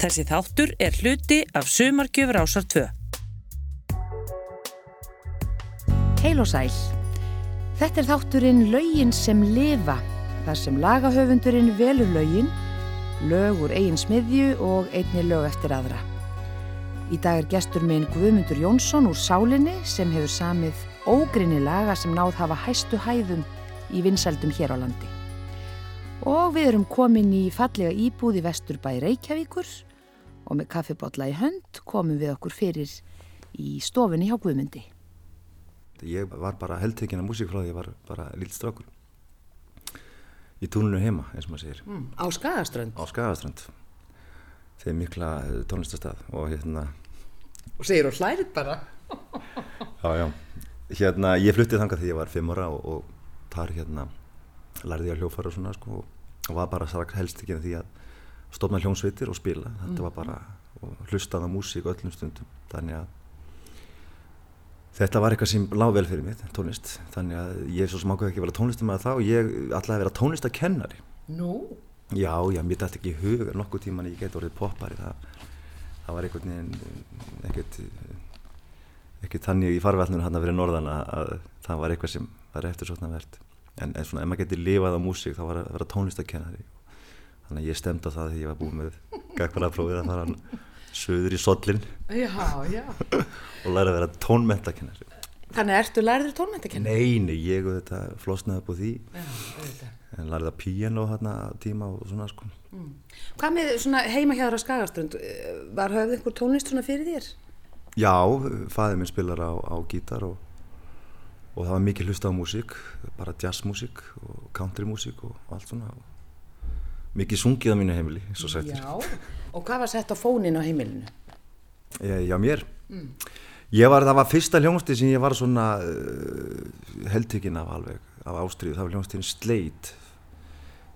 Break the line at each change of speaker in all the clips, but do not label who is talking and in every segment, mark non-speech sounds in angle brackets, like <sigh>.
Þessi þáttur er hluti af Sumargjöfur ásar 2.
Heil og sæl. Þetta er þátturinn Laugin sem lifa, þar sem lagahöfundurinn velur laugin, lög úr eigin smiðju og einni lög eftir aðra. Í dag er gestur minn Guðmundur Jónsson úr Sálinni sem hefur samið ógrinni laga sem náð hafa hæstu hæðum í vinsaldum hér á landi. Og við erum komin í fallega íbúð í Vesturbæ Reykjavíkur og með kaffibotla í hönd komum við okkur fyrir í stofunni hjá Guðmundi.
Ég var bara heldtekinn af músík frá því ég var bara lill strákur. Í túninu heima, eins og maður segir.
Mm, á Skagaströnd?
Á Skagaströnd. Þegar mikla tónlistastað og hérna...
Og segir og hlærit bara.
já, já. Hérna, ég fluttið þangað þegar ég var fimm ára og, og þar hérna lærði ég að hljófara og svona sko og var bara strax helst ekki því að stofna hljónsveitir og spila. Þetta mm. var bara hlustað á músík öllum stundum. Þannig að Þetta var eitthvað sem lág vel fyrir mig, tónlist. Þannig að ég svo smákaði ekki vera tónlistum að þá og ég ætlaði að vera tónlistakennari.
Nú?
Já, já, mér dætti ekki í hug nokkuð tíman ég geti orðið poppari. Það, það var einhvern veginn ekkert, ekkert þannig í farvellnum hann að vera norðan að það var eitthvað sem var eftir svona verðt. En, en svona ef maður geti lifað á músík þá var að vera tónlistakennari. Þannig að ég stemdi á það því ég var búið með gagvarafrófið að fara söður í sollin og læra að vera tónmentakennari
Þannig ertu læriður tónmentakennari?
Nei, nei, ég og þetta flosnaði upp á því. Já, en lærið að piano hérna tíma og svona sko. Mm.
Hvað með svona heima hjá þér á Skagaströnd? Var höfð einhver tónlist svona fyrir þér?
Já, fæðið minn spilar á, á gítar og, og það var mikið hlusta á músík bara jazzmúsík og countrymúsík og allt svona mikið sungið á mínu heimili, og sættir
Já Og hvað var sett á fónin á heimilinu?
Já, mér? Mm. Ég var, það var fyrsta hljónsti sem ég var svona uh, heldtökin af alveg, af ástriðu, það var hljónstin Sleit,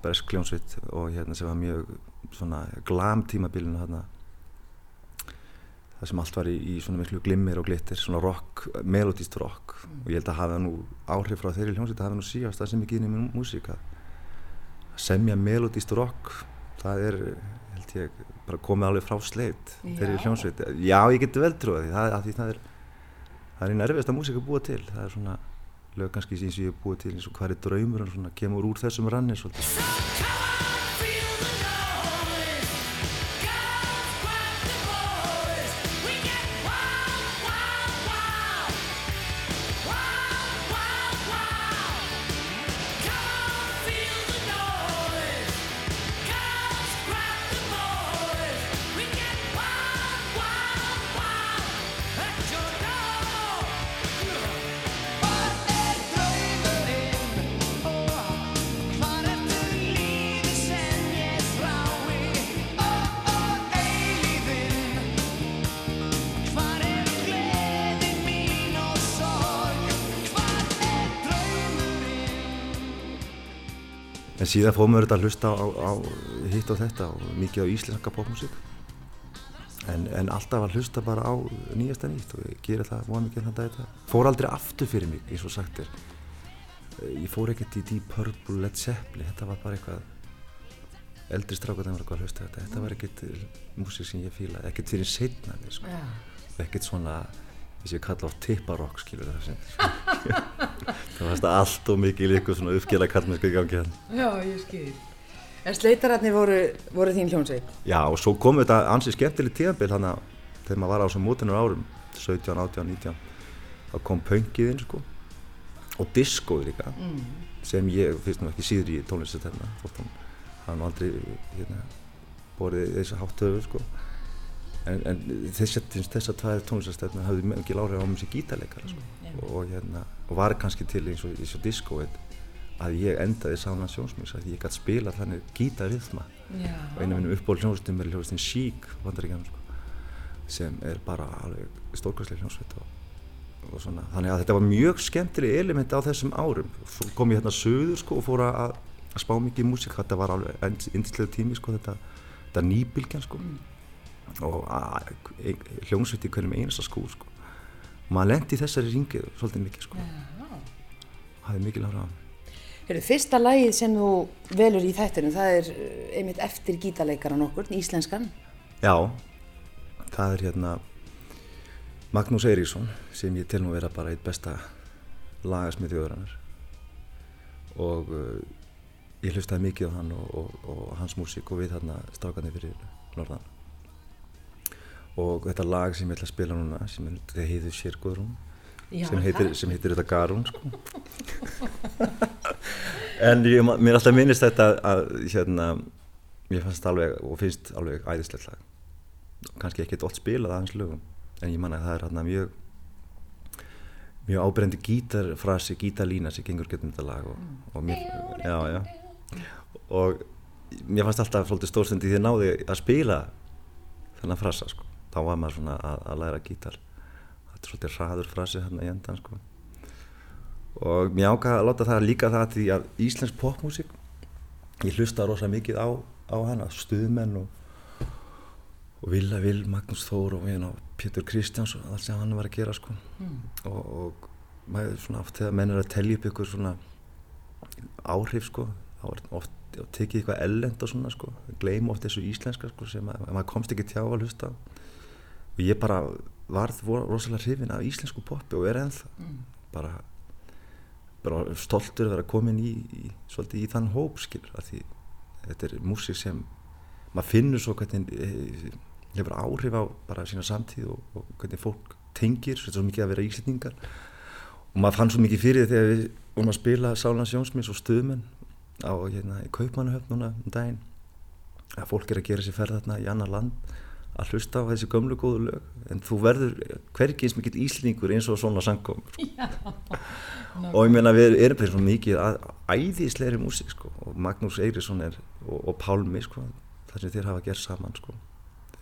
Bresk hljónsvitt og hérna sem var mjög svona glam tímabilinu hérna, það sem allt var í, í svona miklu glimmir og glittir, svona rock, melodíst rock mm. og ég held að hafa nú áhrif frá þeirri hljónsvitt að hafa nú síast það sem inn í mjög músíka, semja melodíst rock, það er held ég bara komið alveg frá sleitt þegar ég hljómsveit. Já ég geti vel trúið það, því það er það er einn erfiðast að músika búa til. Það er svona lög kannski sem ég hef búið til eins og hvað er draumur og svona kemur úr þessum ranni svolítið síðan fóðum við þetta að hlusta á, á hitt og þetta og mikið á íslenska popmusík. En, en alltaf að hlusta bara á nýjasta nýtt og ég gera það voða mikið þannig að þetta fór aldrei aftur fyrir mig eins og sagt er. Ég fór ekkert í Deep Purple, Led Zeppelin, þetta var bara eitthvað eldri strákar þegar maður var að hlusta þetta. Þetta var ekkert músík sem ég fílaði, ekkert fyrir setna sko. Ekkert svona þess að ég kalla á tipparokk skilur <laughs> það sem það allt og mikið líka svona uppgjala kallmennsku í gangi hann
Já, ég skil. En sleitararnir voru, voru þín hljónsveit?
Já, og svo kom þetta ansið skemmtileg tíðanbíl hann að þegar maður var á þessum mótunur árum 17, 18, 19 þá kom pöngiðinn sko. Og diskóið líka mm. sem ég, fyrst nú ekki síður í tónlistu þarna þótt hann hann aldrei hérna, borðið þessi háttöfu sko en, en þess að þess að tvæði tónlistastefna hafði mikið láhrif á mjög gítarleikara sko. mm, og, hérna, og var kannski til eins og, eins og disco að ég endaði sána sjónsmjöks að ég gæti spila þannig gítarrýðma og einu af minnum uppból hljómsveitum er hljómsveitin Chic sko, sem er bara alveg stórkværslega hljómsveit og, og svona, þannig að þetta var mjög skemmtileg element á þessum árum. Svo kom ég hérna söður sko og fór að, spá mikið í músík. Þetta var alveg eindislegu tími sko þetta, þetta nýbilgjan sko. Mm og e, hljómsveit í hverjum einasta skú sko. og maður lendi þessari ringið svolítið mikið sko. það er mikið lára á
Heru, Fyrsta lagið sem þú velur í þættunum það er eh, einmitt eftir gítarleikaran okkur, íslenskan.
Já, það er hérna Magnús Eiríksson sem ég til nú vera bara eitt besta lagasmið þjóðrannar og uh, ég hlustaði mikið á hann og, og, og hans músík og við þarna strákarnir fyrir norðan og þetta lag sem ég ætla að spila núna sem heitir Sérgóðrún. Sem heitir, sem heitir þetta Garún sko. <laughs> en ég, mér alltaf minnist þetta að hérna, mér fannst alveg og finnst alveg æðislegt lag. Kannski ekki dótt spilað aðeins lögum en ég manna að það er hérna mjög mjög ábrendi gítarfrasi, gítarlína sem gengur getum þetta lag og, og mér, já, já. og mér fannst alltaf svolítið stórstundi því að náði að spila þennan frasa sko þá var maður svona að, að læra gítar. Þetta er svolítið hraður frasi hérna í endan sko. Og mér ákvaði að láta það líka það því að íslensk popmusík ég hlusta rosa mikið á, á hana stuðmenn og og Villa Vil, Magnús Þór og hérna, Pétur Kristjáns og allt sem hann var að gera sko. Mm. og, og maður svona oft þegar menn er að tellja upp ykkur svona áhrif sko þá er oft tekið eitthvað ellend og svona sko. Gleym oft þessu íslenska sko sem að, maður komst ekki tjá að hlusta og ég bara varð rosalega hrifin af íslensku poppi og er ennþá. Mm. bara, bara stoltur að vera komin í, í í þann hóp skilur því þetta er músík sem maður finnur svo hvernig eh, hefur áhrif á bara sína samtíð og, og hvernig fólk tengir svo mikið að vera íslendingar. Og maður fann svo mikið fyrir þegar við vorum að spila Sálans Jónsmins og Stöðmenn á hérna, Kaupmannahöfn núna um daginn að fólk er að gera sér ferð þarna í annar land að hlusta á þessi gömlu góðu lög en þú verður hverkið eins mikið íslningur eins og svona sangkom sko. og ég meina við erum fyrir svo mikið að æðisleiri músík sko. og Magnús Eirísson er og, og Pálmi sko, það sem þér hafa gert saman sko,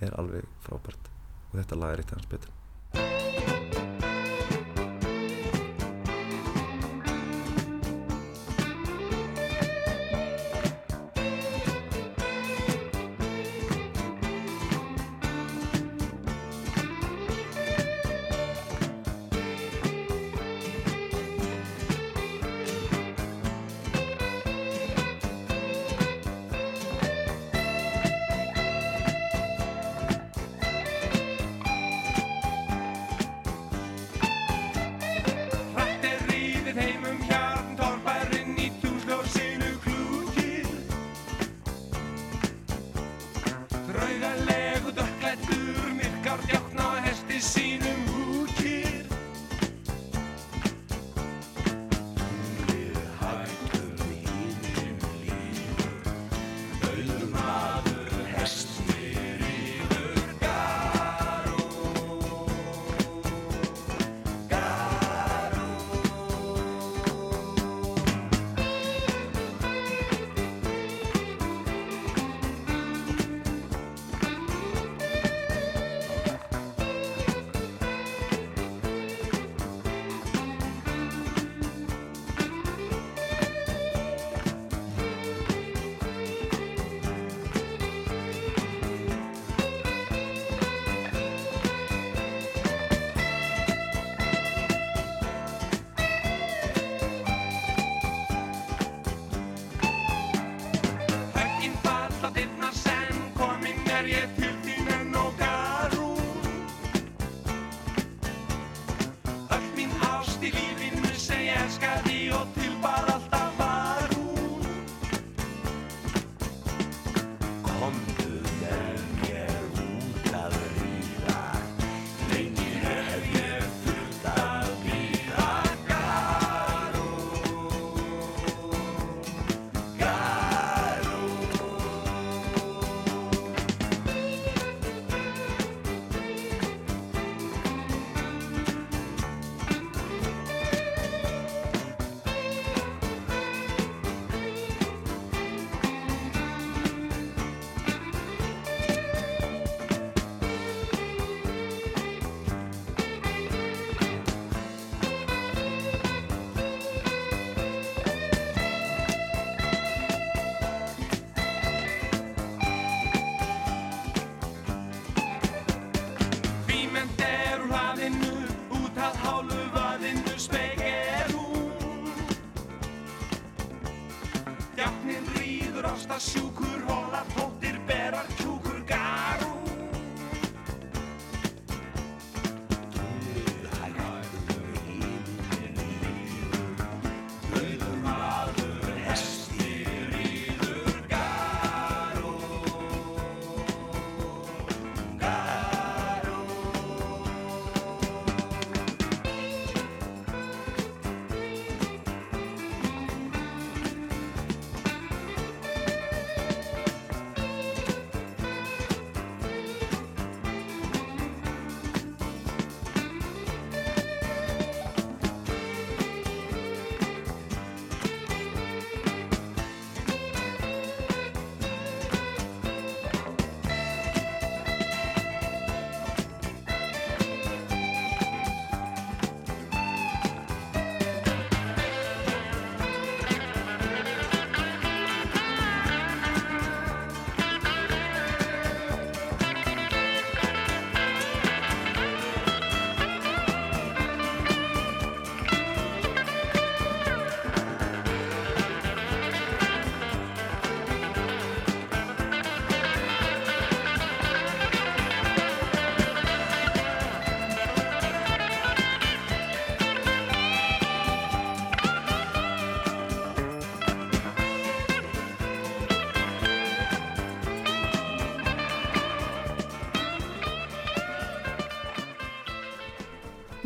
er alveg frábært og þetta lag er eitt af hans betur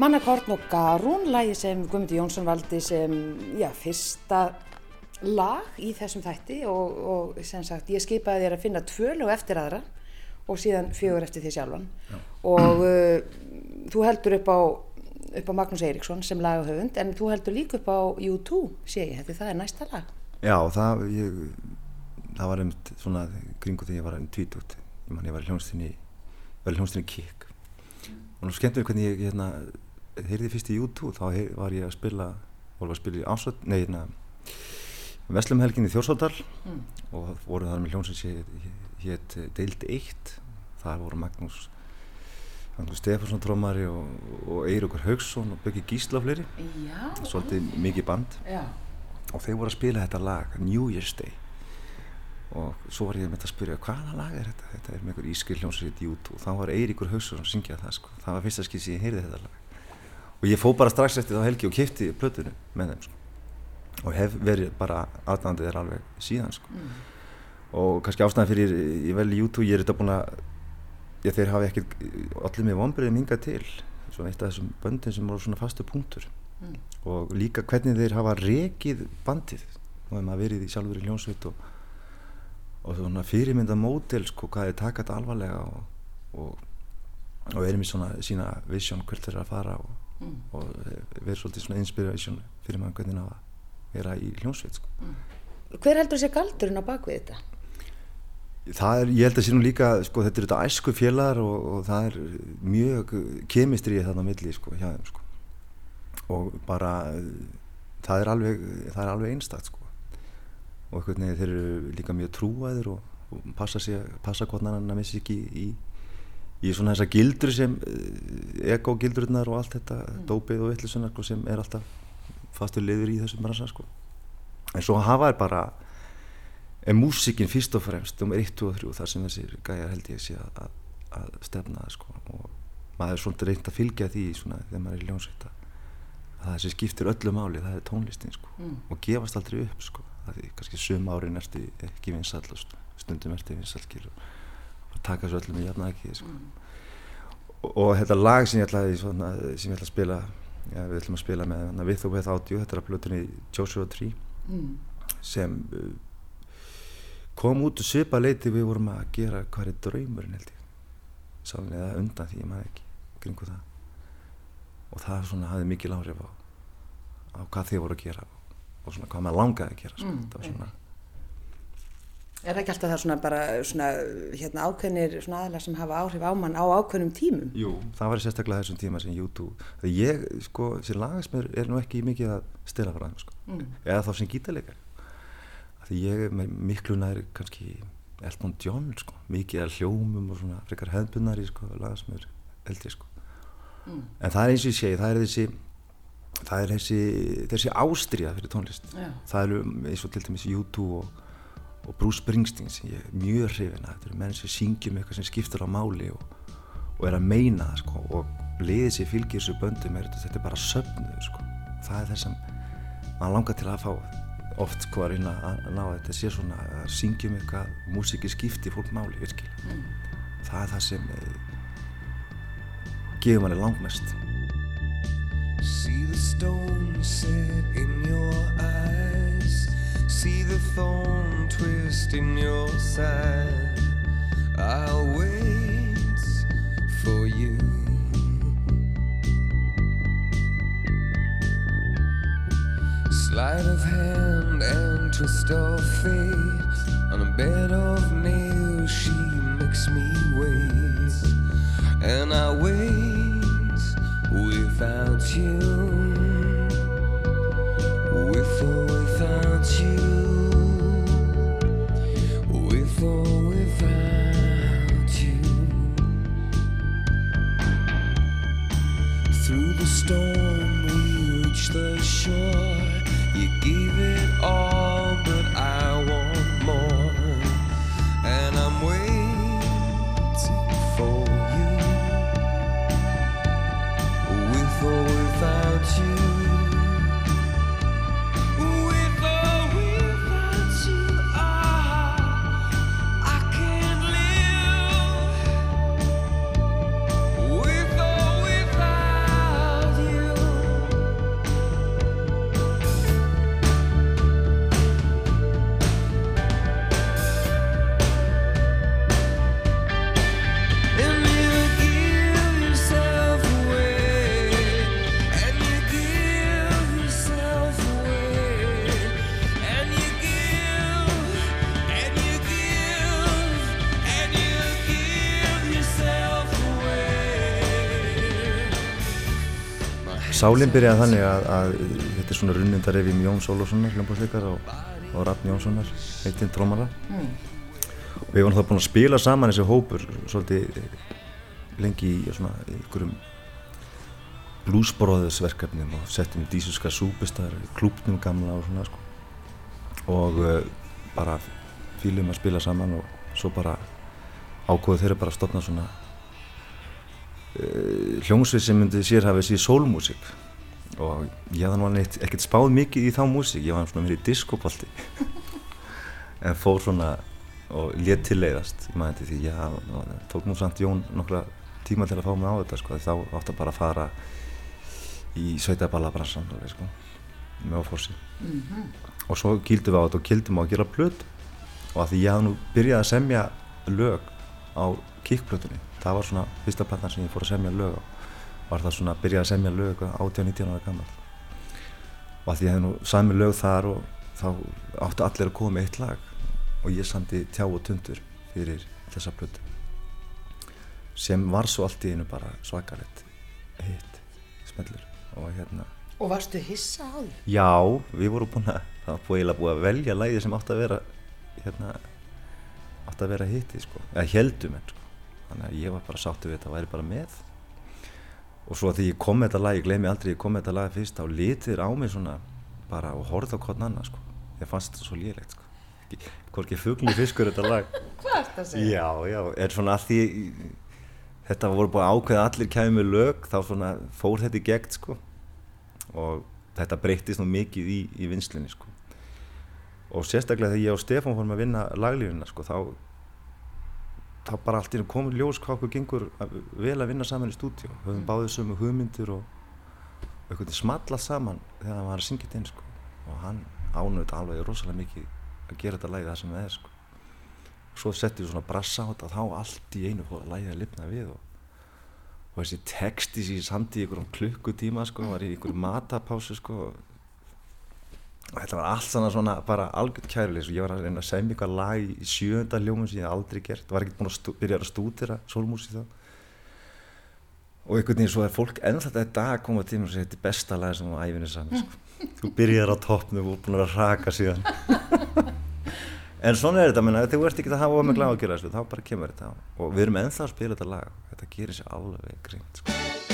Mannakorn og Garún, lagi sem Guðmundi Jónsson valdi sem já, fyrsta lag í þessum þætti og, og sem sagt ég skipaði þér að finna tvö lög eftir aðra og síðan fjögur eftir því sjálfan. Já. og uh, þú heldur upp á, upp á Magnús Eiríksson sem lagahöfund en þú heldur líka upp á U2 sé ég, þetta er næsta lag.
Já, það, ég, það var einmitt svona kringu þegar ég var einmitt tvítútt ég ég var í hljónstinni hljónstinni Kik og nú skemmtum við hvernig ég hérna heyrði fyrst í YouTube þá heyr, var ég að spila voru að spila í ásvöld, nei hérna Veslumhelgin í Þjórsóldal mm. og voru þar með hljómsins hétt Deild 1 þar voru Magnús Magnús Stefansson trómari og, og Eiríkur Haugsson og Böggi Gísla og fleiri. Svolítið mikið band. Já. og þeir voru að spila þetta lag New Year's Day. Og svo var ég með þetta að spyrja hvaða lag er þetta? Þetta er með einhver ískil YouTube. Og þá var Eiríkur Haugsson að syngja það sko. það var fyrsta skil sem ég heyrði þetta lag og ég fó bara strax eftir þá helgi og kipti plötunum með þeim sko. og hef verið bara aðdæðandið er alveg síðan sko. mm. og kannski ástæðan fyrir ég vel í YouTube, ég er þetta búin að já, þeir hafi ekkert allir með vonbreiðum hingað til svona eitt af þessum böndin sem voru svona fastu punktur mm. og líka hvernig þeir hafa rekið bandið og þeim hafa verið í sjálfur í hljónsveit og, og svona fyrirmynda mótel sko hvað þeir taka þetta alvarlega og, og, og erum í svona sína vision hvert þeir að fara og mm. og verið svolítið svona inspiration fyrir maður hvernig það vera í hljómsveit sko. mm.
Hver heldur þessi galdurinn á bakvið þetta?
Það er, ég held að sé nú líka sko, þetta er þetta æsku fjellar og, og það er mjög kemistrið þarna milli sko, hjá þeim sko. og bara það er alveg, það er alveg einstakt sko. og einhvern veginn þeir eru líka mjög trúaður og, og passa, passa hvort hann að missi ekki í í svona þessa gildur sem eh, ego-gildurnar og allt þetta mm. dópið og vittlisunar sko, sem er alltaf fastur liður í þessum bransa sko. en svo hafa er bara er músikinn fyrst og fremst um 1, 2 og 3 þar sem þessir gæjar held ég sé að, að, stefna sko. og maður er svona reynd að fylgja því svona, þegar maður er í ljónsveita að það sem skiptir öllu máli það er tónlistin sko. mm. og gefast aldrei upp sko. það er kannski sum árin ertu ekki vinsall stundum ertu vinsall og taka svo öllum í jafnæki sko. og, og þetta lag sem ég ætlaði svona, sem ég ætlaði að spila ja, við ætlum að spila með With or Without You þetta er að blutunni Joshua Tree mm. sem uh, kom út og svipa leiti við vorum að gera er draumurinn held ég sannlega undan því ég maður ekki kringu það og það svona hafði mikið lágrif á, á hvað þið voru að gera og svona hvað maður langaði að gera sko. mm, það var svona
Er það ekki alltaf það svona bara svona hérna ákveðnir svona aðlar sem hafa áhrif á mann á ákveðnum tímum?
Jú, það var sérstaklega þessum tíma sem YouTube, þegar ég sko sem lagasmur er nú ekki mikið að stila frá það sko, mm. eða þá sem gítarleikar því ég er miklu nær kannski Elton John sko, mikið að hljómum og svona frekar hefðbunari sko, lagasmur eldri sko mm. en það er eins og ég segi, það er þessi það er þessi, þessi ástriða fyrir tónlist, Já. það er eins og til dæmis YouTube og og Bruce Springsteen sem ég er mjög hrifin að þetta eru menn sem syngjum eitthvað sem skiptur á máli og, og er að meina það sko. Og liðið sér fylgir þessu böndum er þetta er bara söfnuð sko. Það er það sem mann langar til að fá oft sko að reyna að ná að þetta sé svona að syngjum eitthvað músiki skipti fólk máli virkilega. Mm. það er það sem eh, gefur manni langmest. See the stone set in your eyes See the thorn twist in your side. I'll wait for you. Sleight of hand and twist of fate. On a bed of nails, she makes me wait. And I wait without you. Storm we reach the shore. You gave it all Sálinn byrjaði þannig að, að þetta er svona runnundarefjum Jón Sólússonar hljómbásleikar og, og Rafn Jónssonar heitinn trómara mm. og við varum þá búin að spila saman þessi hópur svolítið lengi í svona ykkurum bluesbróðisverkefnum og settum í dísuska súpistar klúpnum gamla og svona sko. og uh, bara fýlum að spila saman og svo bara ákvöðu þeirra bara að stopna svona uh, hljómsvið sem myndi sér hafa þessi sólmúsík og ég hafði náttúrulega ekkert spáð mikið í þá músík, ég var svona mér í diskopolti. <laughs> En fór svona og létt til leiðast. Ég maður því já, tók nú samt Jón nokkra tíma til að fá mig á þetta sko, þá átt að bara fara í sveitaballabransan sko, með áfórsi mm -hmm. og svo kýldum við á þetta og kýldum á að gera blöð og að því ég hafði nú byrjað að semja lög á kickblöðunni það var svona fyrsta plattan sem ég fór að semja lög á. Var það svona að byrja að semja lög 18-19 ára gammal og að því ég hef nú sami lög þar og þá áttu allir að koma með eitt lag. Og ég sandi tjá og tundur fyrir þessa blödu sem var svo allt í einu bara svakalett hitt, smellur. Og hérna
Og varstu hissa á því?
Já, við vorum búin að það var að, búin að velja læði sem átt að vera hérna átt að vera hitti sko, eða heldum en sko þannig að ég var bara sáttu við þetta væri bara með. Og svo að því ég kom með þetta lag, ég gleymi aldrei ég kom með þetta lag fyrst, þá litir á mig svona bara og horfði á hvern annan sko. Ég fannst þetta svo lélegt sko. Hvorki fugli fiskur þetta lag. <laughs>
Hvað er þetta að segja?
Já, já, er svona að því þetta voru búin ákveð allir kæmi með lög þá svona fór þetta í gegn sko. Og þetta breytist nú mikið í, í vinslinni sko. Og sérstaklega þegar ég og Stefán fórum að vinna laglífina sko þá þá bara allt í hún komur ljós hvað okkur gengur vel að vinna saman í stúdíu við höfum báðið sömu hugmyndir og eitthvað smallað saman þegar hann var að syngja þetta inn sko. Og hann ánöðt alveg rosalega mikið að gera þetta lægi það sem það er sko. Svo settum við svona brassa á þetta og þá allt í einu fór að lægi að lifna við og, og þessi texti sem ég samti í einhverjum klukkutíma sko var í einhverjum matapásu sko og þetta var allt svona, bara algjörð kærilegs og ég var að reyna að semja eitthvað lag í sjönda ljómun sem ég aldrei gert. Var ekkert búin að byrja að stúdira solmúsi þá. Og einhvern veginn svo er fólk ennþá þetta dag að koma til og segja þetta er besta lag sem á æfinni saman sko. <laughs> þú byrjar á toppnum og búin að raka síðan. <laughs> En svona er þetta, menna, ef þú ert ekki að hafa of með gláð að gera þessu, þá bara kemur þetta og við erum ennþá að spila þetta lag. Þetta gerir sér alveg grínt sko.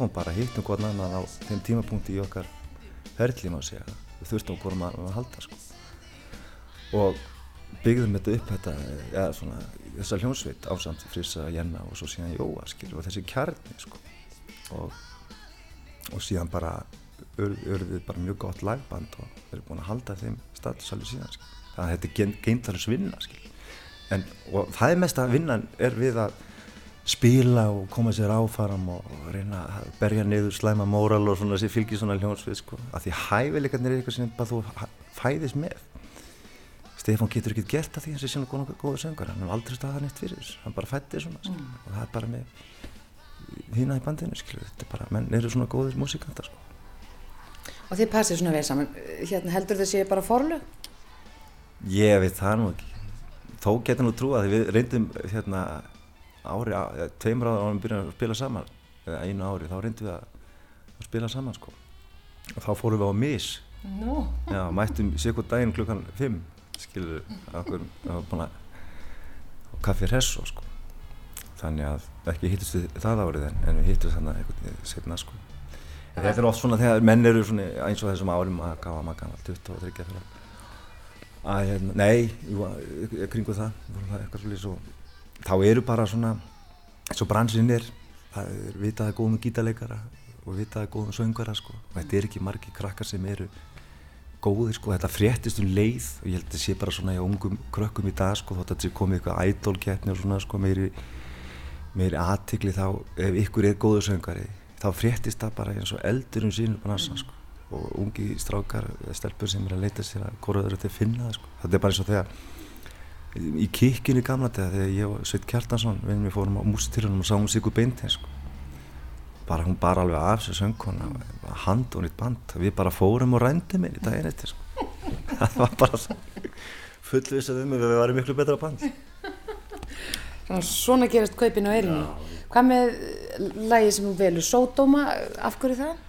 Stefán bara hittum hvern annan á þeim tímapunkti í okkar ferli má segja, við þurftum hvort maður að halda sko og byggðum þetta upp þetta, ja, svona, þessa hljómsveit ásamt Frissa, Jenna og svo síðan Jóa skilur, og þessi kjarni sko og, og síðan bara örðum við bara mjög gott lagband og erum búin að halda þeim statusalvi síðan skilur. þannig að þetta er geintarins vinna en það er mest að vinnan er við að spila og koma sér áfaram og, reyna að berja niður slæma móral og svona þessi fylgi svona hljómsvið sko. að því hæfileikarnir er eitthvað sem bara þú fæðist með Stefán getur ekkert gert að því hans er svona góða, góða söngar hann er aldrei staðað neitt fyrir þess hann bara fætti svona mm. og það er bara með hýna í bandinu skilur. þetta er bara, menn eru svona góðir músikantar sko.
Og þið passir svona vel saman hérna heldur þið séu bara forlu?
Ég veit það nú ekki þó getur nú trú að við reyndum hérna ári, tveimur ára árum byrjum að spila saman eða einu ári, þá reyndum við að, að spila saman sko. Og þá fórum við á mis.
No.
já, mættum sikur daginn klukkan 5 skilur okkur á kaffi Resso sko. Þannig að ekki hittist við það árið en, en við hittum þannig eitthvað setna sko. Þetta er oft svona þegar menn eru svona eins og þessum árum að gafa gammal 23 fyrir að hérna, nei, jú, kringu það, það eitthvað svolítið svo þá eru bara svona eins og bransinn er það er vitaði góðum gítarleikara og vitaði góðum söngara sko. Og þetta er ekki margi krakkar sem eru góðir sko, þetta fréttist um leið og ég held að það sé bara svona í ungum krökkum í dag sko þótt að þetta komið eitthvað idol-keppni og svona sko meiri meiri aðtikli þá ef ykkur er góður söngari þá fréttist það bara eins og eldur um sínum bransan sko. Og ungi strákar stelpur sem er að leita sér að til að finna það sko. Þetta er bara eins og þegar í kikkinu gamla þegar ég og Sveit Kjartansson við fórum á músitilunum og sáum Sigur Beintein sko. bara hún bara alveg af sér söngkona hand og nýtt band við bara fórum og rændum inn í daginn eftir sko. <laughs> það var bara fullvisað um að við varum miklu betra band
Svona gerast kaupin á erinu Hvað með lægi sem þú velur? Sódóma, af hverju það?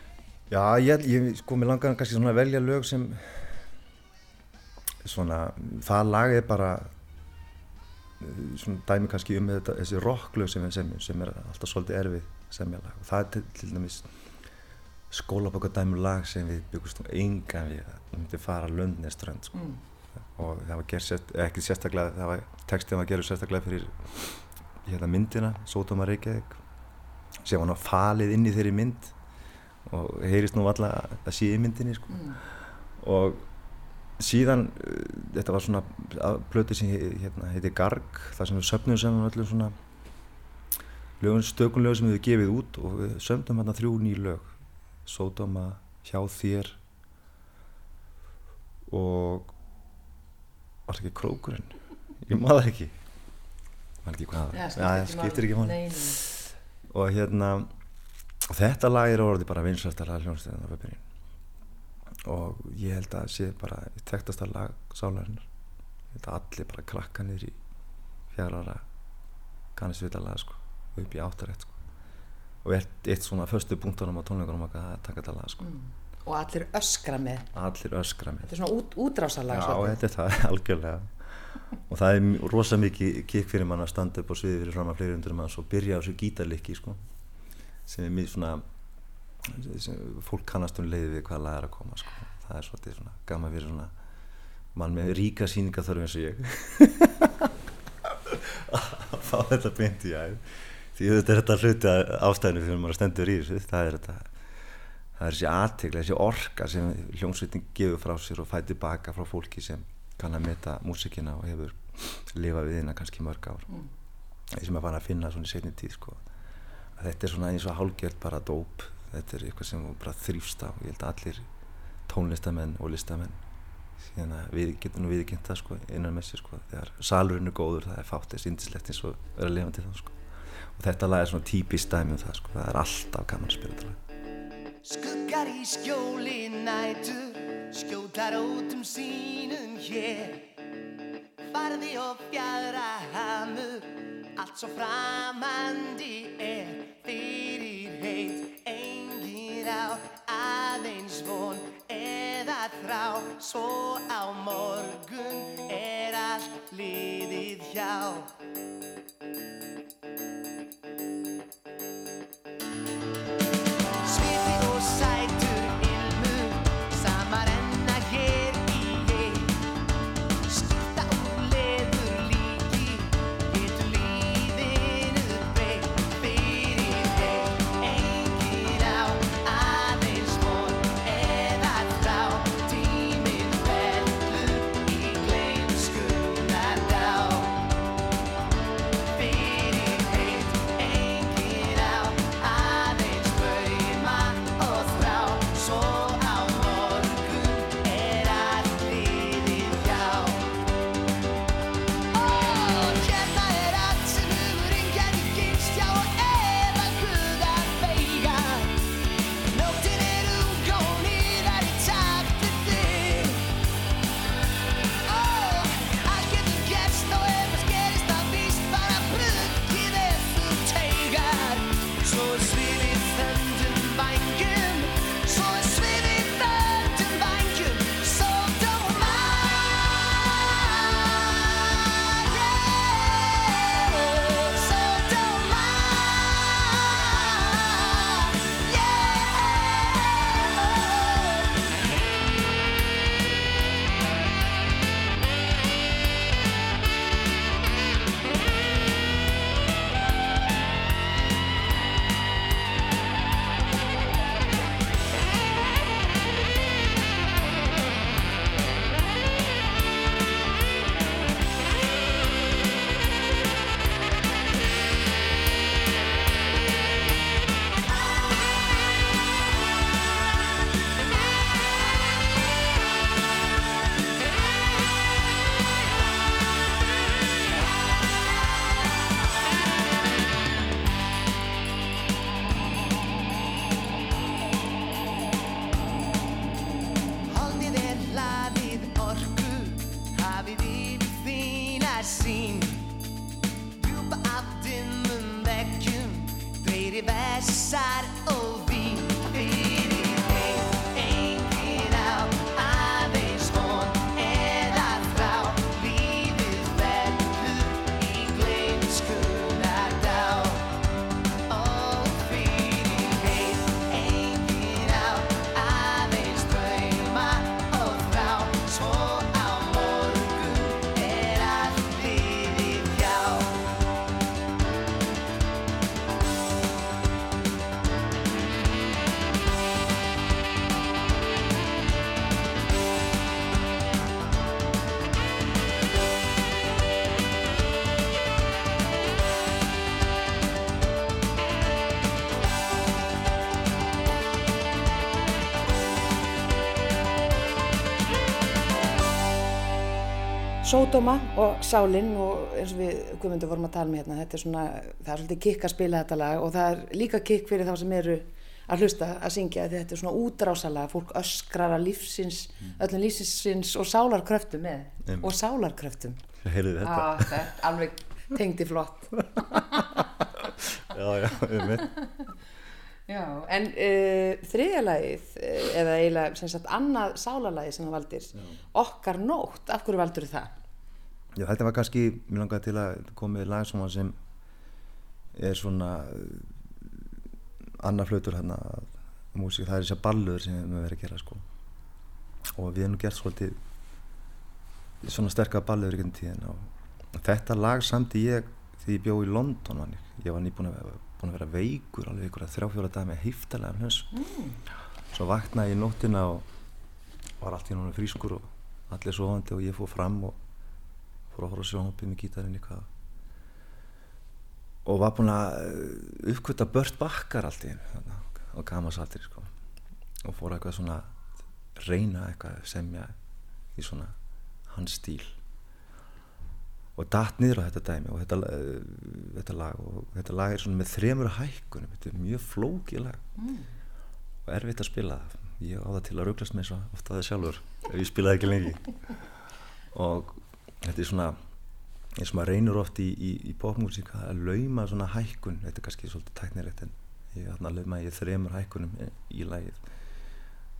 Já, ég, ég sko, mér langar kannski svona að velja lög sem svona, það lag er bara svona dæmi kannski um þetta, þessi rocklög sem við semjum, sem er alltaf svolítið erfið semjalag og það er til, til dæmis skólabokka dæmi lag sem við byggustum enga við að við myndum fara löndneströnd sko. mm. og það var gerð sérst, ekki sérstaklega, það var textið var gerð sérstaklega fyrir hérna myndina, Sótoma Reykjavík sem var ná falið inn í þeirri mynd og heyrist nú alla að sé í myndinni sko. mm. og síðan uh, þetta var svona plöti sem hérna, heiti Garg þar sem við söpnum saman öllum svona lögun, stökun lög sem við gefið út og við sömdum hérna þrjú ný lög. Sódóma, Hjá þér og var það ekki Krókurinn? Ég maður ekki. Maður ekki hvað
ja,
það skiptir ekki máli. Og hérna og þetta lag er orðið bara vinsastar að hljónstæðan á vefbyrjun og ég held að það sé bara tektasta lag sálarinnar. Þetta allir bara krakka niður í fjárara kannist við þetta lag sko og upp í áttarætt sko. Og eitt, eitt svona förstu punktunum á tónleikunum að taka þetta lag sko. Mm.
og allir öskra með.
Allir öskra með.
Þetta er svona út, útrásalag
já þetta er það <laughs> algjörlega. Og það er rosa mikið kikk fyrir mann að standa upp á sviði fyrir fram að fleiri undur mann og byrja á þessu gítarlikki sko sem er mjög svona fólk kannast um leiði við hvaða lag er að koma sko. það er svolítið svona gaman fyrir svona mann með ríka síninga þarf eins og ég. Að <laughs> fá þetta beint í æð. Því þetta er þetta hluti ástæðinu fyrir maður stendur í þessu. Það er þetta það er þessi aðtegla, þessi orka sem hljómsveitin gefur frá sér og fæti baka frá fólki sem kann að meta músikina og hefur lifað við hérna kannski mörg ár. Mm. sem er fann að finna svona í setni tíð sko. Þetta er svona eins og hálgjörð bara dóp þetta er eitthvað sem bara þrýfst á. Ég held að allir tónlistamenn og listamenn síðan að við getum nú viðkynnt það sko innan með sér sko þegar salurinn er góður það er fátt þess indislegt eins og er að lifa til það sko. Og þetta lag er svona típist dæmi um það sko það er alltaf gaman að spila þetta lag.
Skuggar í skjóli nætur skjótar út um sínum hér. Farði og fjara hamur allt svo framandi er fyrir heit aðeins von eða þrá. Svo á morgun er allt liðið hjá
so es will ich senden mein
Sódóma og Sálinn og eins og við Guðmundur vorum að tala um hérna, þetta er svona, það er svolítið kikk að spila þetta lag og það er líka kikk fyrir þá sem eru að hlusta að syngja þetta er svona útrásalega, fólk öskrar að lífsins, öllum lífsins og sálarkröftum með
Einmitt.
og sálarkröftum.
Heyrðu þetta?
Ah, þetta er alveg tengdi flott.
Já, já, um mitt.
Já, en uh, þriðja lagið, uh, eða eiginlega sem sagt annað sálarlagið sem það valdir, okkar nótt, af hverju valdur það?
Já, þetta var kannski, mér langaði til að koma með lag sem, er svona annar hlutur hérna músík, það er þessar ballur sem við verið að gera sko. Og við nú gert svolítið svona sterkar ballur í tíðin og þetta lag samti ég því ég bjó í London var ég, var nýbúin að, að vera veikur alveg ykkur að þrjá fjóra dag með heiftalega hlens mm. svo vaknaði ég í nóttina og var allt í náttúrulega frískur og allir sofandi og ég fór fram og fór að horfa sjónhópið með gítarinn í hvað og var búinn að eh, uppkvita bört bakkar allt í einu á gamasaldri sko. Og fór eitthvað svona reyna eitthvað semja í svona hans stíl. Og datt niður á þetta dæmi og þetta, uh, þetta lag og þetta lag er svona með þremur hækkunum. Þetta er mjög flókið lag. Mm. og erfitt að spila það. Ég á það til að rauglast með svo ofta það sjálfur ef ég spilaði ekki lengi. <laughs> Og þetta er svona eins og maður reynur oft í, í, í popmusík að lauma svona hækkun þetta er kannski svolítið tæknilegt en ég þarna lauma ég þremur hækkunum í, í lagið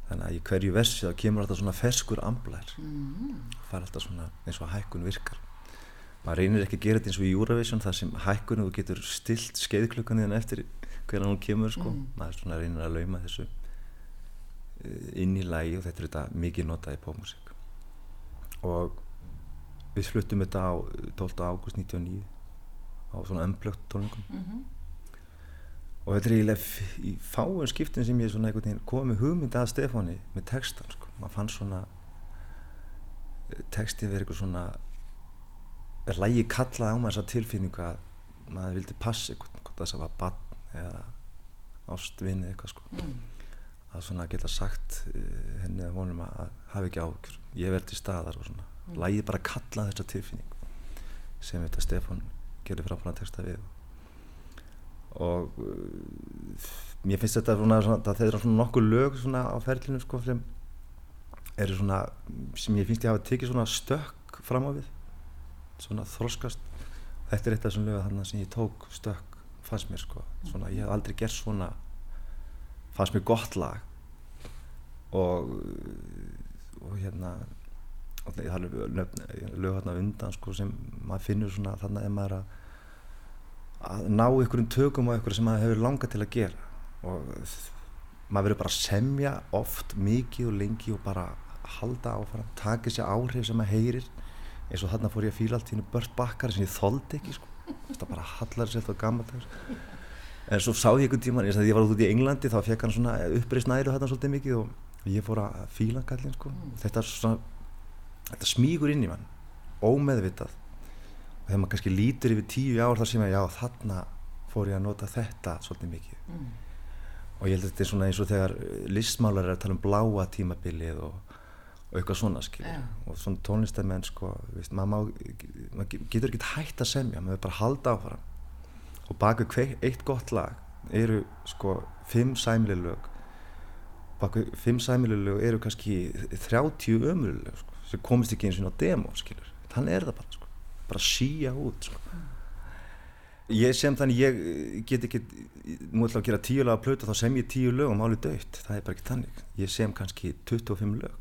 þannig að í hverju versi þá kemur alltaf svona ferskur amblar mm. fara alltaf svona eins og hækkun virkar maður reynir ekki að gera þetta eins og í Eurovision þar sem hækkunum þú getur stilt skeiðklukkan eftir hvernig hún kemur sko.
Mm.
maður svona reynir að lauma þessu eh, inn í lagi og þetta er þetta mikið notað í popmusík og við fluttum þetta á 12. ágúst 99 á svona ömblögt tónleikum
Mhm.
og þetta er eiginlega í fáum skiptin sem ég svona einhvern veginn kom með hugmynd að Stefáni með textan sko. maður fann svona eh, textið verið eitthvað svona er lægi kallað á maður þessa tilfinningu að maður vildi passa eitthvað þess að var barn eða ástvinni eitthvað sko
Mm.
að svona geta sagt uh, henni að vonum að, hafa ekki ákjör ég verði staðar og svona mm. lægi bara kalla þessa tilfinningu sem þetta Stefán gerir frábæna texta við. Og uh, mér finnst þetta svona, svona þeir eru svona nokkuð lög svona á ferlinu sko sem eru svona sem ég finnst ég hafa tekið svona stökk fram á við. Svona þroskast. Þetta er eitt af þessum lög þarna sem ég tók stökk fannst mér sko. Svona ég hef aldrei gert svona fannst mér gott lag. Og og hérna og það er lög, hérna undan sko sem maður finnur svona þannig að maður að að ná einhverjum tökum á einhverju sem maður hefur langað til að gera og maður verður bara að semja oft mikið og lengi og bara halda áfram, taka sér áhrif sem maður heyrir eins og þarna fór ég að fíla allt í hennu bört bakkar sem ég þoldi ekki sko. það bara hallar sér þetta gammaldags en svo sá ég einhvern tíman því ég var út í Englandi þá fekk hann svona uppreist næru þarna svolítið mikið og ég fór að fíla kallinn sko. þetta, er svona, þetta smígur inn í mann ómeðvitað. Og þegar maður kannski lítur yfir tíu ár þá sé maður já þarna fór ég að nota þetta svolítið mikið.
Mm.
og ég held að þetta er svona eins og þegar eh, listmálar er að tala um bláa tímabilið og, og eitthvað svona skilur
Já.
og svona tónlistamenn sko veist, maður, maður getur ekki hægt að semja maður er bara að halda áfram. Og bak við hver, eitt gott lag eru sko fimm sæmileg lög. Bak við fimm sæmileg lög eru kannski 30 ömuleg lög sko, sem komist ekki eins og á demo skilur. Þannig er það bara sko. Bara síja út sko.
Ég sem þannig ég eh, get ekki nú ætla að gera tíu lag að plötu þá sem ég tíu lög og máli döitt, það er bara ekki þannig. Ég sem kannski 25 lög.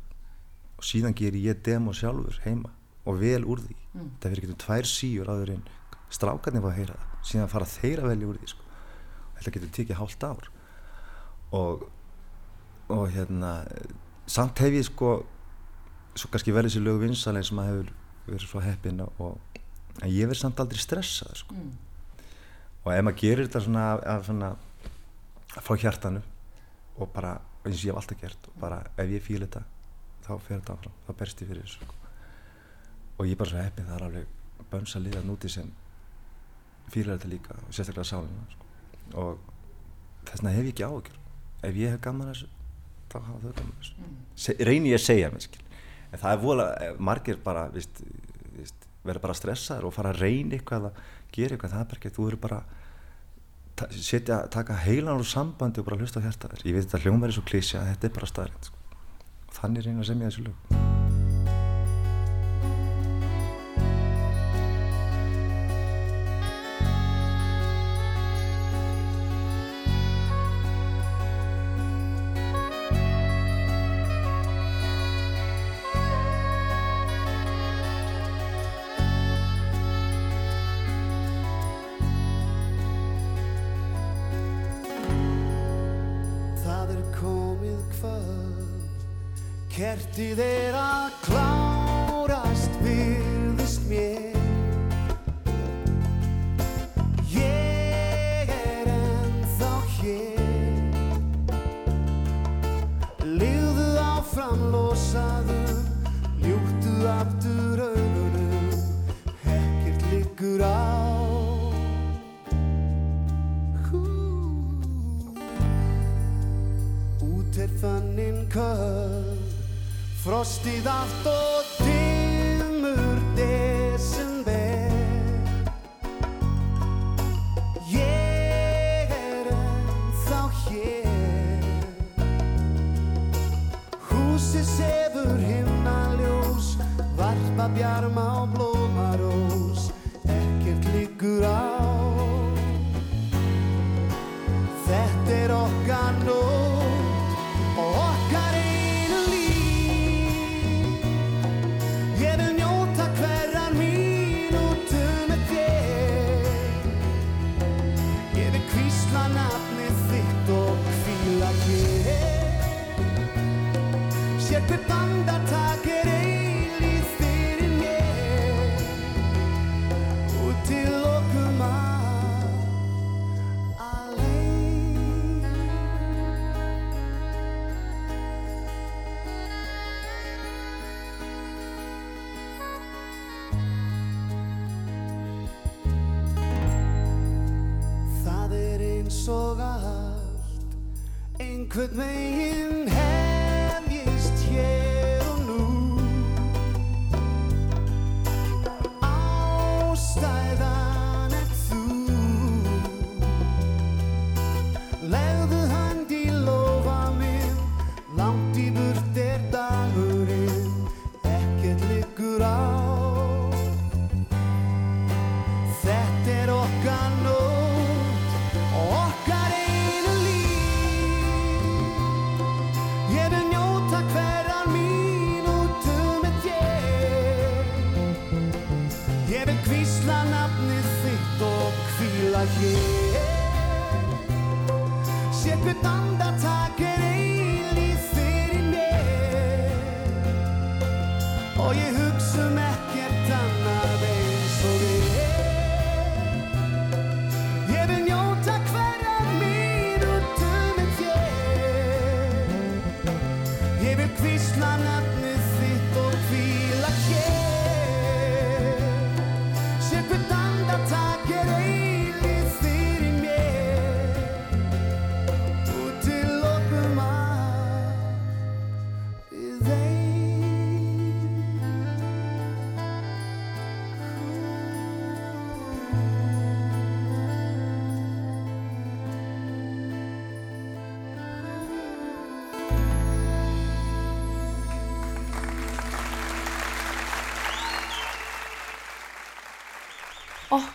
Og síðan ger ég demo sjálfur heima og vel úr því. Það fyrir getur tvær síur áður en strákarnir fá að heyra það, síðan fara þeir að velja úr því sko. þetta getur tekið hálft ár. Og og hérna samt hef ég sko svo kannski verið þessi lög vinsalegin sem að hefur verið svo heppin og en ég verið samt aldrei stressað sko. og ef maður gerir þetta svona, af svona frá hjartanu og bara eins og ég hef alltaf gert og bara ef ég fíl þetta þá fer þetta áfram, þá berst ég fyrir þessu sko. og ég er bara svo heppin það er alveg bönns að liða núti sem fílar þetta líka og sérstaklega sálina sko. og þess vegna hef ég ekki áhyggjur ef ég hef gaman að þessu þá hafa þau gaman að þessu Se, reyni ég að segja mér skil en það er vola, margir bara vist, vist, verður bara stressaður og fara að reyna eitthvað að gera eitthvað, það er bara ekki þú eru bara ta setja, taka heilan úr sambandi og bara hlusta á hjarta þér. Ég veit þetta hljómar er svo klísja, þetta er bara staðrind sko. þannig reyna að semja þessu lög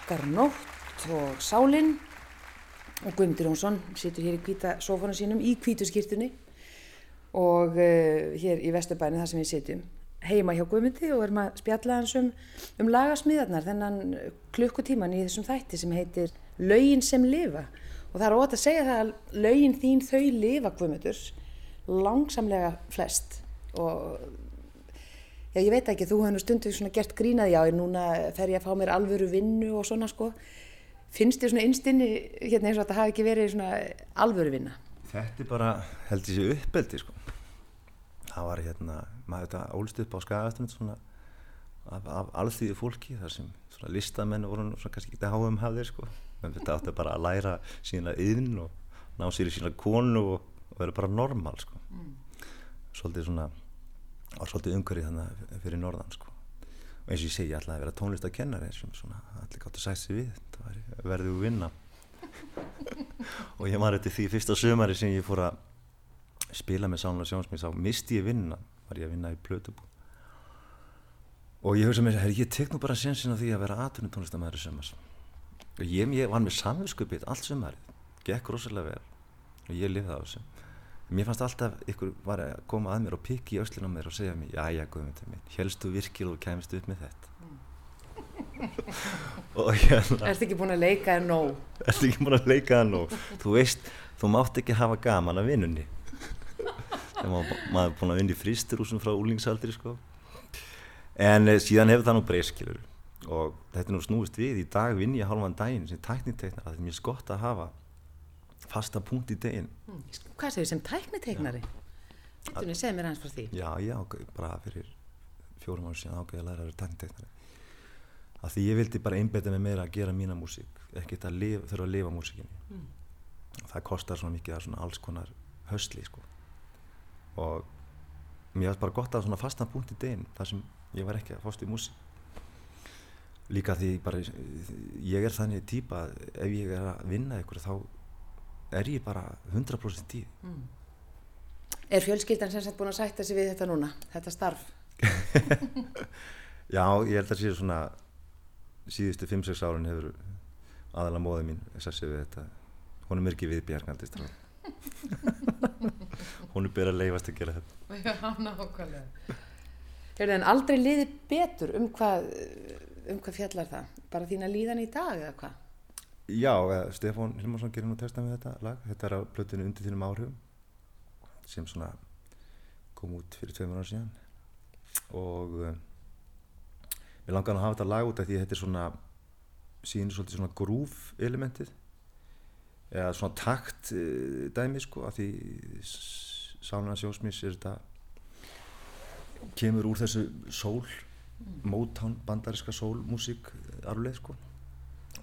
Okkar nótt og Sálin. Og Guðmundur Jónsson situr hér í hvíta sófana sínum í hvítu skýrtunni og uh, hér í Vesturbæni þar sem við sitjum. Heima hjá Guðmundi og erum að spjalla hans um, um lagasmíðarnar þennan klukkutíman í þessum þætti sem heitir Laugin sem lifa. Og það er ótt að segja það að laugin þín þau lifa Guðmundur langsamlega flest og já ég veit ekki þú hefur nú stundu svona gert grínað já núna fer ég að fá mér alvöru vinnu og svona sko finnst þér svona innstinni hérna eins og að það hafi ekki verið svona alvöru vinna
Þetta er bara, held ég sé uppeldi sko. Það var hérna, maður þetta ólst upp á skagaströnd svona af, af alþýðu fólki þar sem svona listamenn voru svona kannski ekki að háa um hafðir sko. En þetta átti bara að læra sína yðn og ná sér í sína konu og, og vera bara normal sko. Svolítið svona, var svolítið umhverfið þannig fyrir norðan sko. Og eins og ég segi, ég ætlaði að vera tónlistakennari sem svona allir gáttu að sætt sig við, það var verðið úr vinna. <laughs> Og ég maður eftir því fyrsta sömari sem ég fór að spila með Sánulega Sjónsmís þá misti ég vinna, var ég að vinna í Plötubú og ég hugsa mér að ég tek nú bara sensin á því að vera aðtunum tónlistamæður sömars og ég, ég var með samvinskupið allt sömarið, gekk rosalega vel. Og ég lifði á þessu mér fannst alltaf ykkur var að koma að mér og pikki í öslinn á mér og segja mér já já guðmyndið minn, helstu virkil og kemist upp með þetta og hérna
Ertu ekki búin að leika en nóg?
Ertu ekki búin að leika það nú? Þú veist, þú mátt ekki hafa gaman af vinnunni. Þegar maður, maður er búin að vinna í fristurúsum frá úlingsaldri, sko. En eh, síðan hefur það nú breyskilur. Og þetta er nú snúist við. Í dag vinn ég halvan daginn sem tækniteknar. Það er mjög skott að hafa fasta punkt í daginn.
Hvað segir sem tækniteiknari? Þú segir mér hans frá því.
Já, já, bara fyrir fjórum ára síðan ágæði að læra að vera tækniteknari. Af því ég vildi bara einbeita mig meira að gera mína músík. Ekkert að lifa, þurfa að lifa músíkinni.
Mm.
það kostar svona mikið að svona alls konar höstli sko. og mér var bara gott að svona fastan punkt í deginn þar sem ég var ekki að fást í músík líka því bara ég er þannig típa að ef ég er að vinna ykkur þá er ég bara 100% tíð
Mm. Er fjölskyldan sem sagt búin að sætta sig við þetta núna, þetta starf? <laughs>
já ég held að sé svona síðustu 5-6 árun hefur aðalega móðið mín þess að við þetta hún er mörgið við bjargandist <laughs> hún er byrjað að leifast að gera þetta
Já, nákvæmlega. Það en aldrei liðið betur um hvað, um hvað fjallar það? Bara þína líðan í dag eða hvað?
Já, eh, Stefán Hilmarsson gerir nú texta með þetta lag. Þetta er á blötinu undir þínum áhrifum sem svona kom út fyrir tveimur ára síðan. Og við langaðum að hafa þetta lag út af því þetta er svona síðan svolítið svona grúf elementið. Eða svona takt uh, dæmi sko af því Sálunar Sjósmís er þetta kemur úr þessu sól Motown bandariska sólmusík arfleð sko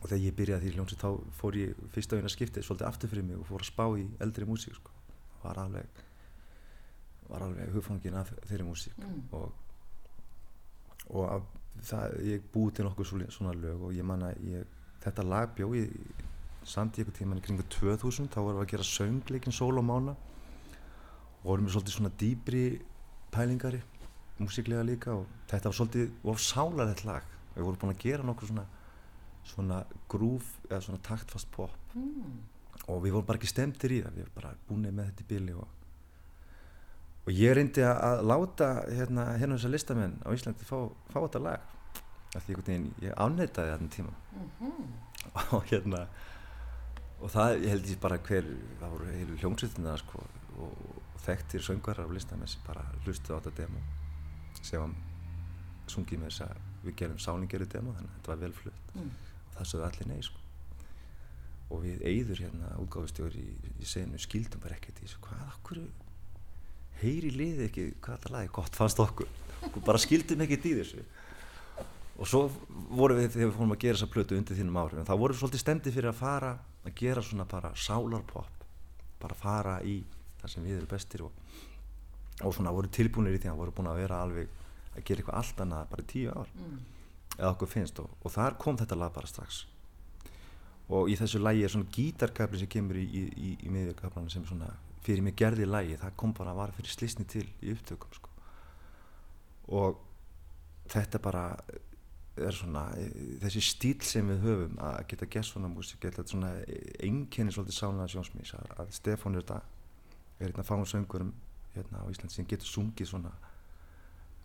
og þegar ég byrjaði því hljómsið þá fór ég fyrst á eina skiptið svolítið aftur fyrir mig og fór að spá í eldri músík sko. var alveg var alveg hugfangin af þeirri músík
Mm.
og og af, það, ég búið til nokkuð svona, lög og ég manna ég, þetta lag bjó ég samt í eitthvað tíman í kringu 2000 þá vorum við að gera söngleikin sól og mána og vorum við svolítið svona dýbri pælingari músíklega líka og þetta var svolítið of sálarlegt lag við vorum búin að gera nokkuð svona svona grúf eða svona taktfast pop.
Mm.
og við vorum bara ekki stemtir í það við vorum bara búin með þetta í bíli og, og ég reyndi að, að láta hérna hérna þessar listamenn á Íslandi fá, fá þetta lag. Af því veginn ég afneitaði þarna tíma <laughs> og hérna og það ég held ég bara hver það voru heilu hljómsveitina sko, og, og þekktir söngarar af listamenn sem bara hlustu á þetta demo sem sungið með þess að við gerum sálingeru demo þannig að þetta var vel flutt.
Mm.
Það sögðu allir nei sko. Og við eigður hérna útgáfustjóri í, í senu skildum bara ekkert í þessu. Hvað okkur heyri liði ekki hvað þetta lagi gott fannst okkur? Okkur bara skildum ekkert í þessu. Og svo vorum við þegar við fórum að gera þessa plötu undir þínum áhrifum þá vorum við svolítið stemdi fyrir að fara að gera svona bara sálarpop bara fara í það sem við erum bestir og, og svona voru tilbúinir í því að voru búin að vera alveg að gera eitthvað allt annað bara tíu ár.
Mm.
Eða okkur finnst og, og þar kom þetta lag bara strax og í þessu lagi er svona gítarkabli sem kemur í, í, í, í miðjökablana sem svona fyrir mig gerði lagi það kom bara að vara fyrir slisni til í upptökum sko. og þetta bara er svona e, þessi stíl sem við höfum að geta gert svona músík, geta svona einkenni svolítið sálega sjónsmís að, Stefán er þetta er hérna fáum söngurum hérna á Ísland sem getur sungið svona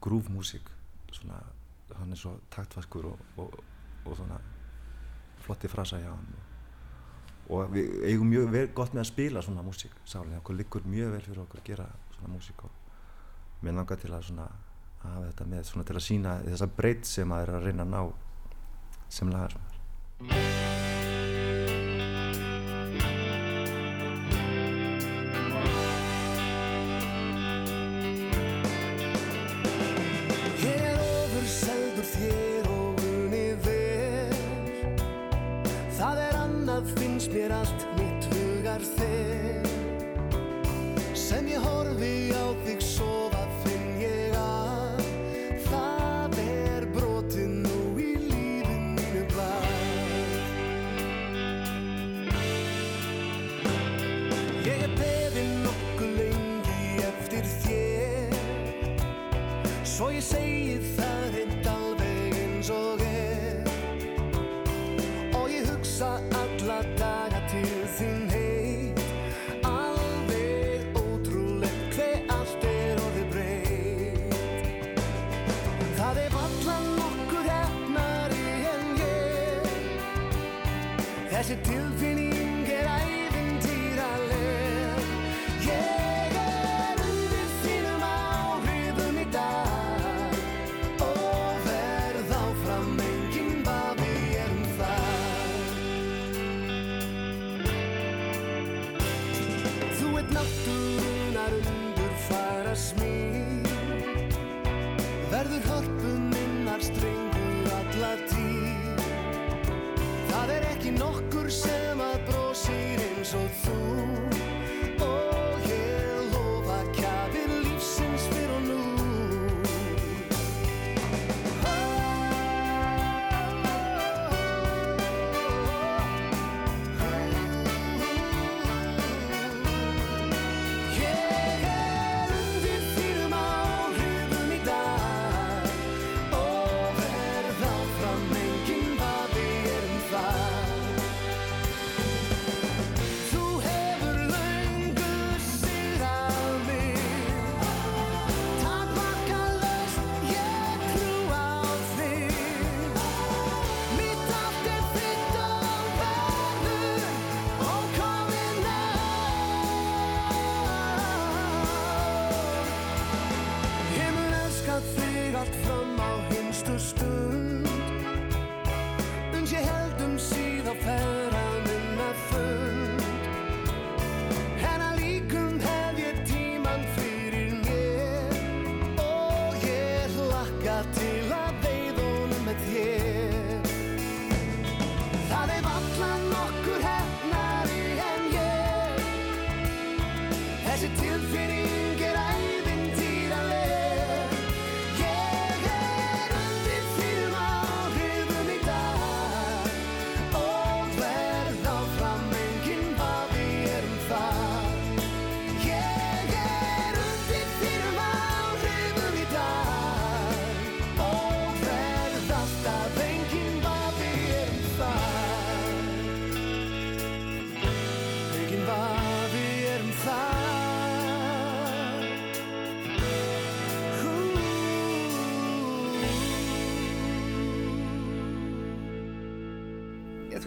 grúfmúsík svona, hann er svo taktfaskur og, og, og svona flotti frasa hjá hann og við eigum mjög vel gott með að spila svona músík sálega, okkur liggur mjög vel fyrir okkur að gera svona músík og mér langar til að svona að hafa þetta með svona til að sína þessa breytt sem að er að reyna að ná sem lagar
Ég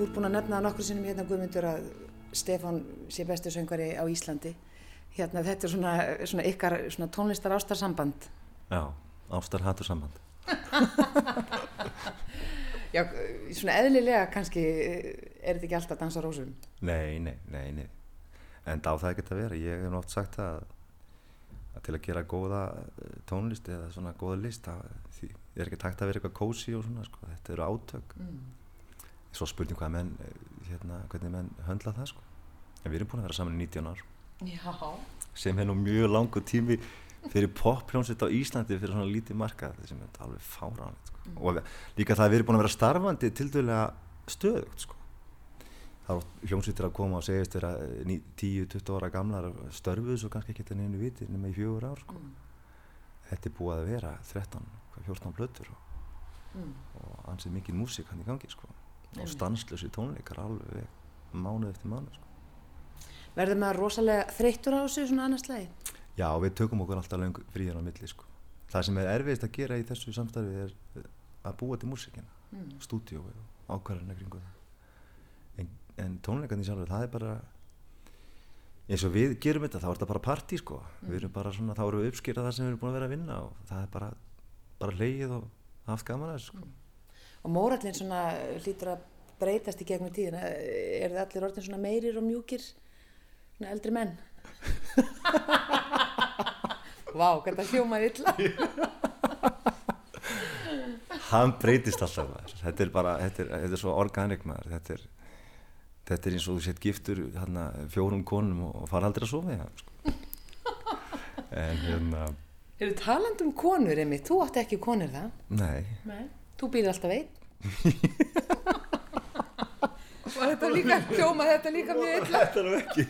Þú ert
búin að nefna nokkur sinnum hérna Guðmundur að Stefán sé bestu söngvari á Íslandi. Hérna þetta er svona, svona ykkar svona tónlistar ástarsamband.
Já, ástar hattur samband <laughs>
Já, svona eðlilega kannski er þetta ekki alltaf að dansa rósum.
Nei, nei, nei, nei En á það geta verið, ég hef oft sagt það að til að gera góða eh, tónlist eða svona góða list það er ekki takt að vera eitthvað kósi og svona sko, þetta eru átök mm. Svo spurning hvað menn, eh, hérna, hvernig menn höndla það sko En við erum búin að vera saman í 19 ár
Já.
sem er nú mjög langur tími fyrir poppljónsett á Íslandi fyrir svona lítið markað sem er alveg fáránlegt sko.
Mm.
og líka það að við erum búin að vera starfandi til dælega stöðugt sko. það er hljómsveitir að koma og segjast þeirra 10-20 ára gamlar störfuð svo kannski ekki þetta neinu viti nema í fjögur ár sko.
Mm.
þetta er búið að vera 13, hvað, 14 blöttur og og ansið mikið músík hann í gangi sko og stanslösi tónleikar alveg mánuð eftir mánuð sko.
Verður maður rosalega þreyttur á þessu svona annars lagi?
Já, við tökum okkur alltaf löng fríðan á milli sko. Það sem er erfiðist að gera í þessu samstarfi er að búa til músíkina, mm. stúdíu og ákvarðarna kringu það. En, en tónleikarnir sjálfur, það er bara, eins og við gerum þetta, þá er þetta bara partí sko. Við erum bara svona, þá erum við uppskýrað það sem við erum búin að vera að vinna og það er bara, bara leið og haft gaman að þessu sko.
Og mórallin svona hlýtur að breytast í gegnum tíðina. Er þið allir orðin svona meirir og mjúkir, svona eldri menn? <laughs> Vá, hvað það hljómaði illa.
hann breytist alltaf maður. þetta er bara, þetta er, þetta er svo organik maður þetta er, þetta er eins og þú sett giftur hana, fjórum konum og fara aldrei að sofa í það sko. en hérna
Eru taland um konur einmitt? Þú átti ekki konur það?
nei,
Nei. Þú býr alltaf einn? <laughs> Var þetta líka, hljómaði þetta líka mjög illa?
þetta er nú ekki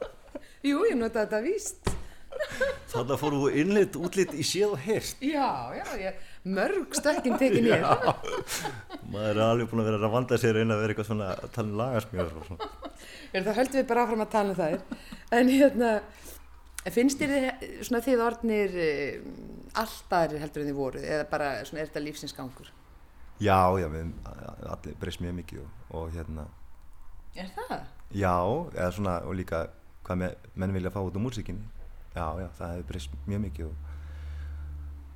<laughs>
Jú, ég nota þetta víst.
þannig að fórum við innlit, útlit í séð og heyrst
Já, já, ég, mörg stökkin tekin ég. <laughs>
maður er alveg búin að vera að vanda sér einn að vera eitthvað svona að tala um lagasmjöður og svona
Er það höldum við bara áfram að tala um þær. En hérna, finnst þér þið, svona þið orðnir alltaf heldur en þið voruð eða bara svona er þetta lífsins gangur?
Já, já, við allir breyst mjög mikið og, og hérna
Er það?
Já, eða svona, og líka hvað me, menn vilja fá út á músíkinni. Já, já, það hefur breyst mjög mikið og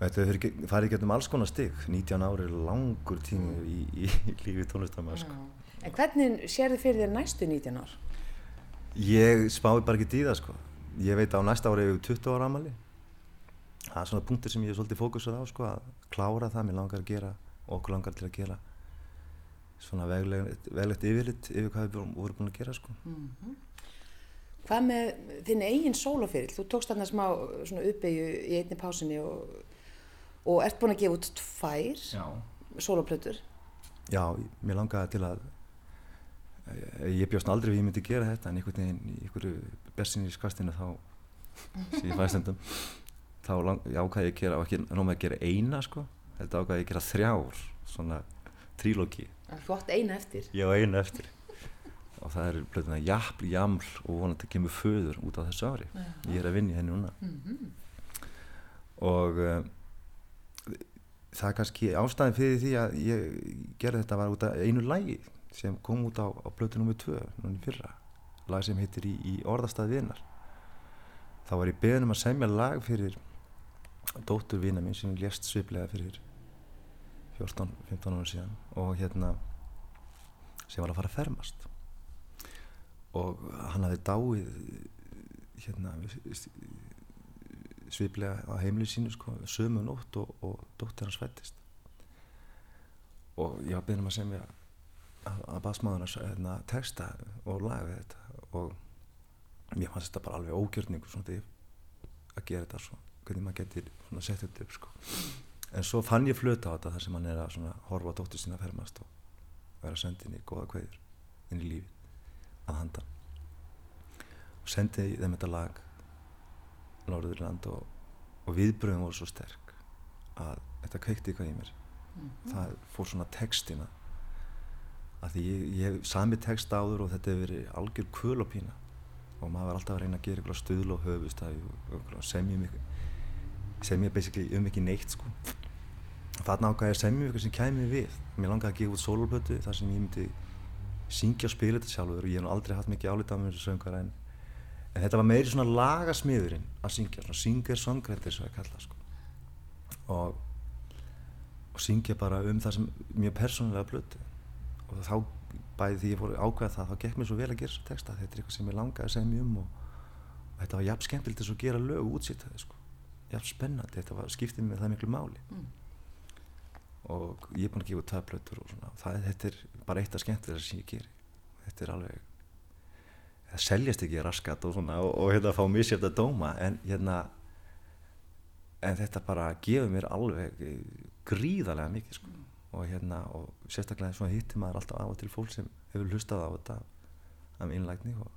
þetta farið getum alls konar stig. 19 ári er langur tími í, í, í lífi tónlistamæður, sko.
En hvernig sér þið fyrir þér næstu 19 ár?
Ég spái bara ekki í það, sko. Ég veit á næsta ári hefur 20 ára amali. Það er svona punktur sem ég er svolítið fókusur á, sko, að klára það. Mér langar að gera, okkur langar til að gera svona veglegt, veglegt yfirlit yfir hvað við vorum- búin að gera, sko.
Hvað með þinn eigin sólofyrill? Þú tókst þarna smá svona uppeyju í einni pásinni og, og ert búin að gefa út tvær
Já.
sóloplötur.
Já, mér langaði til að eh, ég bjóst aldrei við ég myndi gera þetta en einhvern veginn í einhverju bestinni í skastinu þá sem ég fæði stundum þá lang, ég að gera og ekki nóg með að gera eina sko þetta ákvaði ég að gera þrjár svona trílógi
Þú átt eina eftir.
ég og eina eftir. Og það er blöðuna jafl, jaml og vonandi kemur föður út á þessu ári. Ég er að vinna í henni núna. Og uh, það er kannski ástæðin fyrir því að ég gerði þetta var út af einu lægi sem kom út á, á blötu nr. 2 núna í fyrra, lag sem heitir í, í orðastað vinar. Þá var ég beðin um að semja lag fyrir dóttur vina mín sem lést sviplega fyrir 14-15 ára síðan og hérna sem var að fara að fermast. Og hann hafði dáið hérna sviplega á heimili sínu sko, sömu nótt og, og dóttir hans fættist og ég var beðin um að semja að, hans hérna, texta og laga þetta. Og mér fannst þetta bara alveg ógjörningur svona að gera þetta svo hvernig maður getur svona sett þetta upp sko en svo fann ég flöta á þetta þar sem hann er að horfa dóttur sína fermast og vera að senda inn í góða kveður inn í lífið að handan og sendi þeim þetta lag Norðurland og, og viðbröðum voru svo sterk að þetta kveikti eitthvað í mér. Það fór svona textina að því ég, ég hef sami text áður og þetta hefur verið algjör kvöl og pína. Og maður var alltaf að reyna að gera eitthvað stuðl og höfustæði og, og semja um eitthvað semja basically um ekki neitt sko þarna ákvað ég að semja eitthvað sem kæmi við. Mér langaði að gefa út soloplötu þar sem ég myndi syngja og spila þetta sjálfur og ég hef aldrei haft mikið álita á mér sem söngar en, en þetta var meiri svona lagasmiðurinn að syngja, svona singer songwriter sem ég kalla sko. og, og syngja bara um það sem mjög persónulega blötu og þá bæði því ég fór að ákveða það þá gekk mér svo vel að gera þessu texta. Þetta er eitthvað sem ég langaði að mjög um og, og þetta var jafn skemmtilegt að gera lög þið sko. jafn spennandi, þetta var, skiptið mér það miklu máli og ég er búinn að gefa plötur og svona. Það, þetta er bara eitt af skemmtilega sem ég geri. Þetta er alveg það seljast ekki raskat og svona og, og hérna fá misjöfn að dóma. En hérna en þetta bara gefur mér alveg gríðarlega mikið sko. Og hérna og sérstaklega svona hittir maður alltaf af og til fólk sem hefur hlustað á þetta af innlægni og,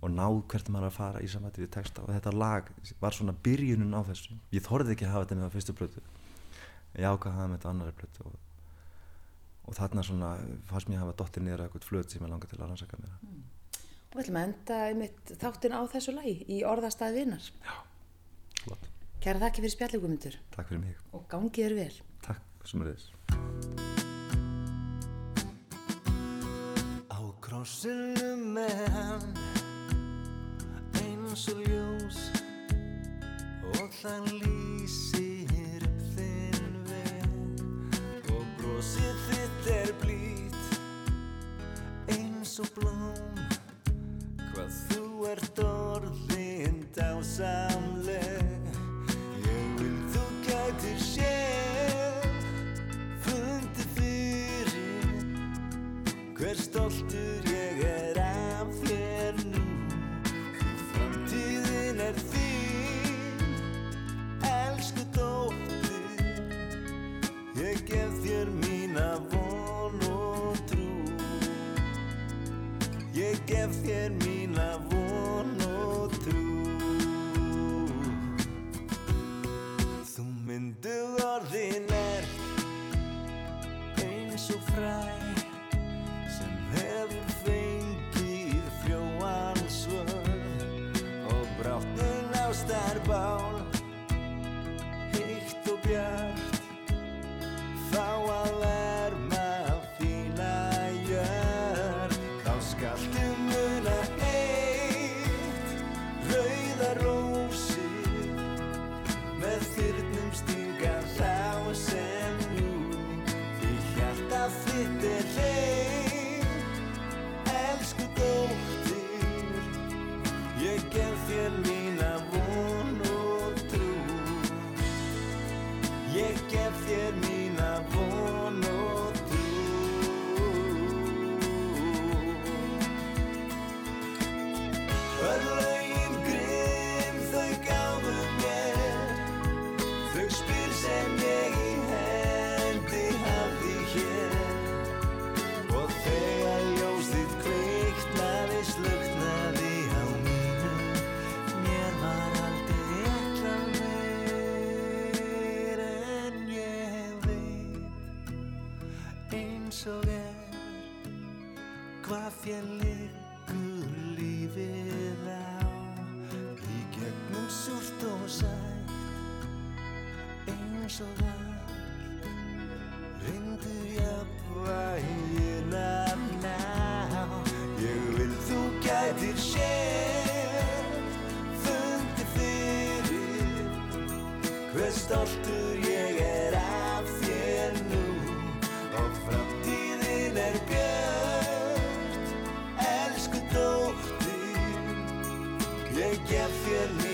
og náð hvert maður að fara í samvætti við texta. Og þetta lag var svona byrjunin á þessu. Ég þorði ekki að hafa þetta með á fyrstu plötu ég ákvað að hafa með þetta annari plötu og, og þarna svona fannst mér að hafa dottir niður eitthvað flöt sem ég langar til að rannsaka mér
Og við ætlum að enda einmitt þáttin á þessu lagi í orðastæði vinar.
Flott.
Kæra þakki fyrir spjalligumundur
Takk fyrir mig,
og gangið er vel.
takk sem er þess
Á krossinum er hann eins og ljós og það lýsir og brosið þitt er blít eins og blóm. Hvað þú ert orðin dásamleg Eins og er hvað þér liggur lífið á. Í gegnum súrt og sætt eins og allt reyndu jafnvægin að ná. Ég vil þú gætir sér fundi fyrir hver stoltur ég ég gef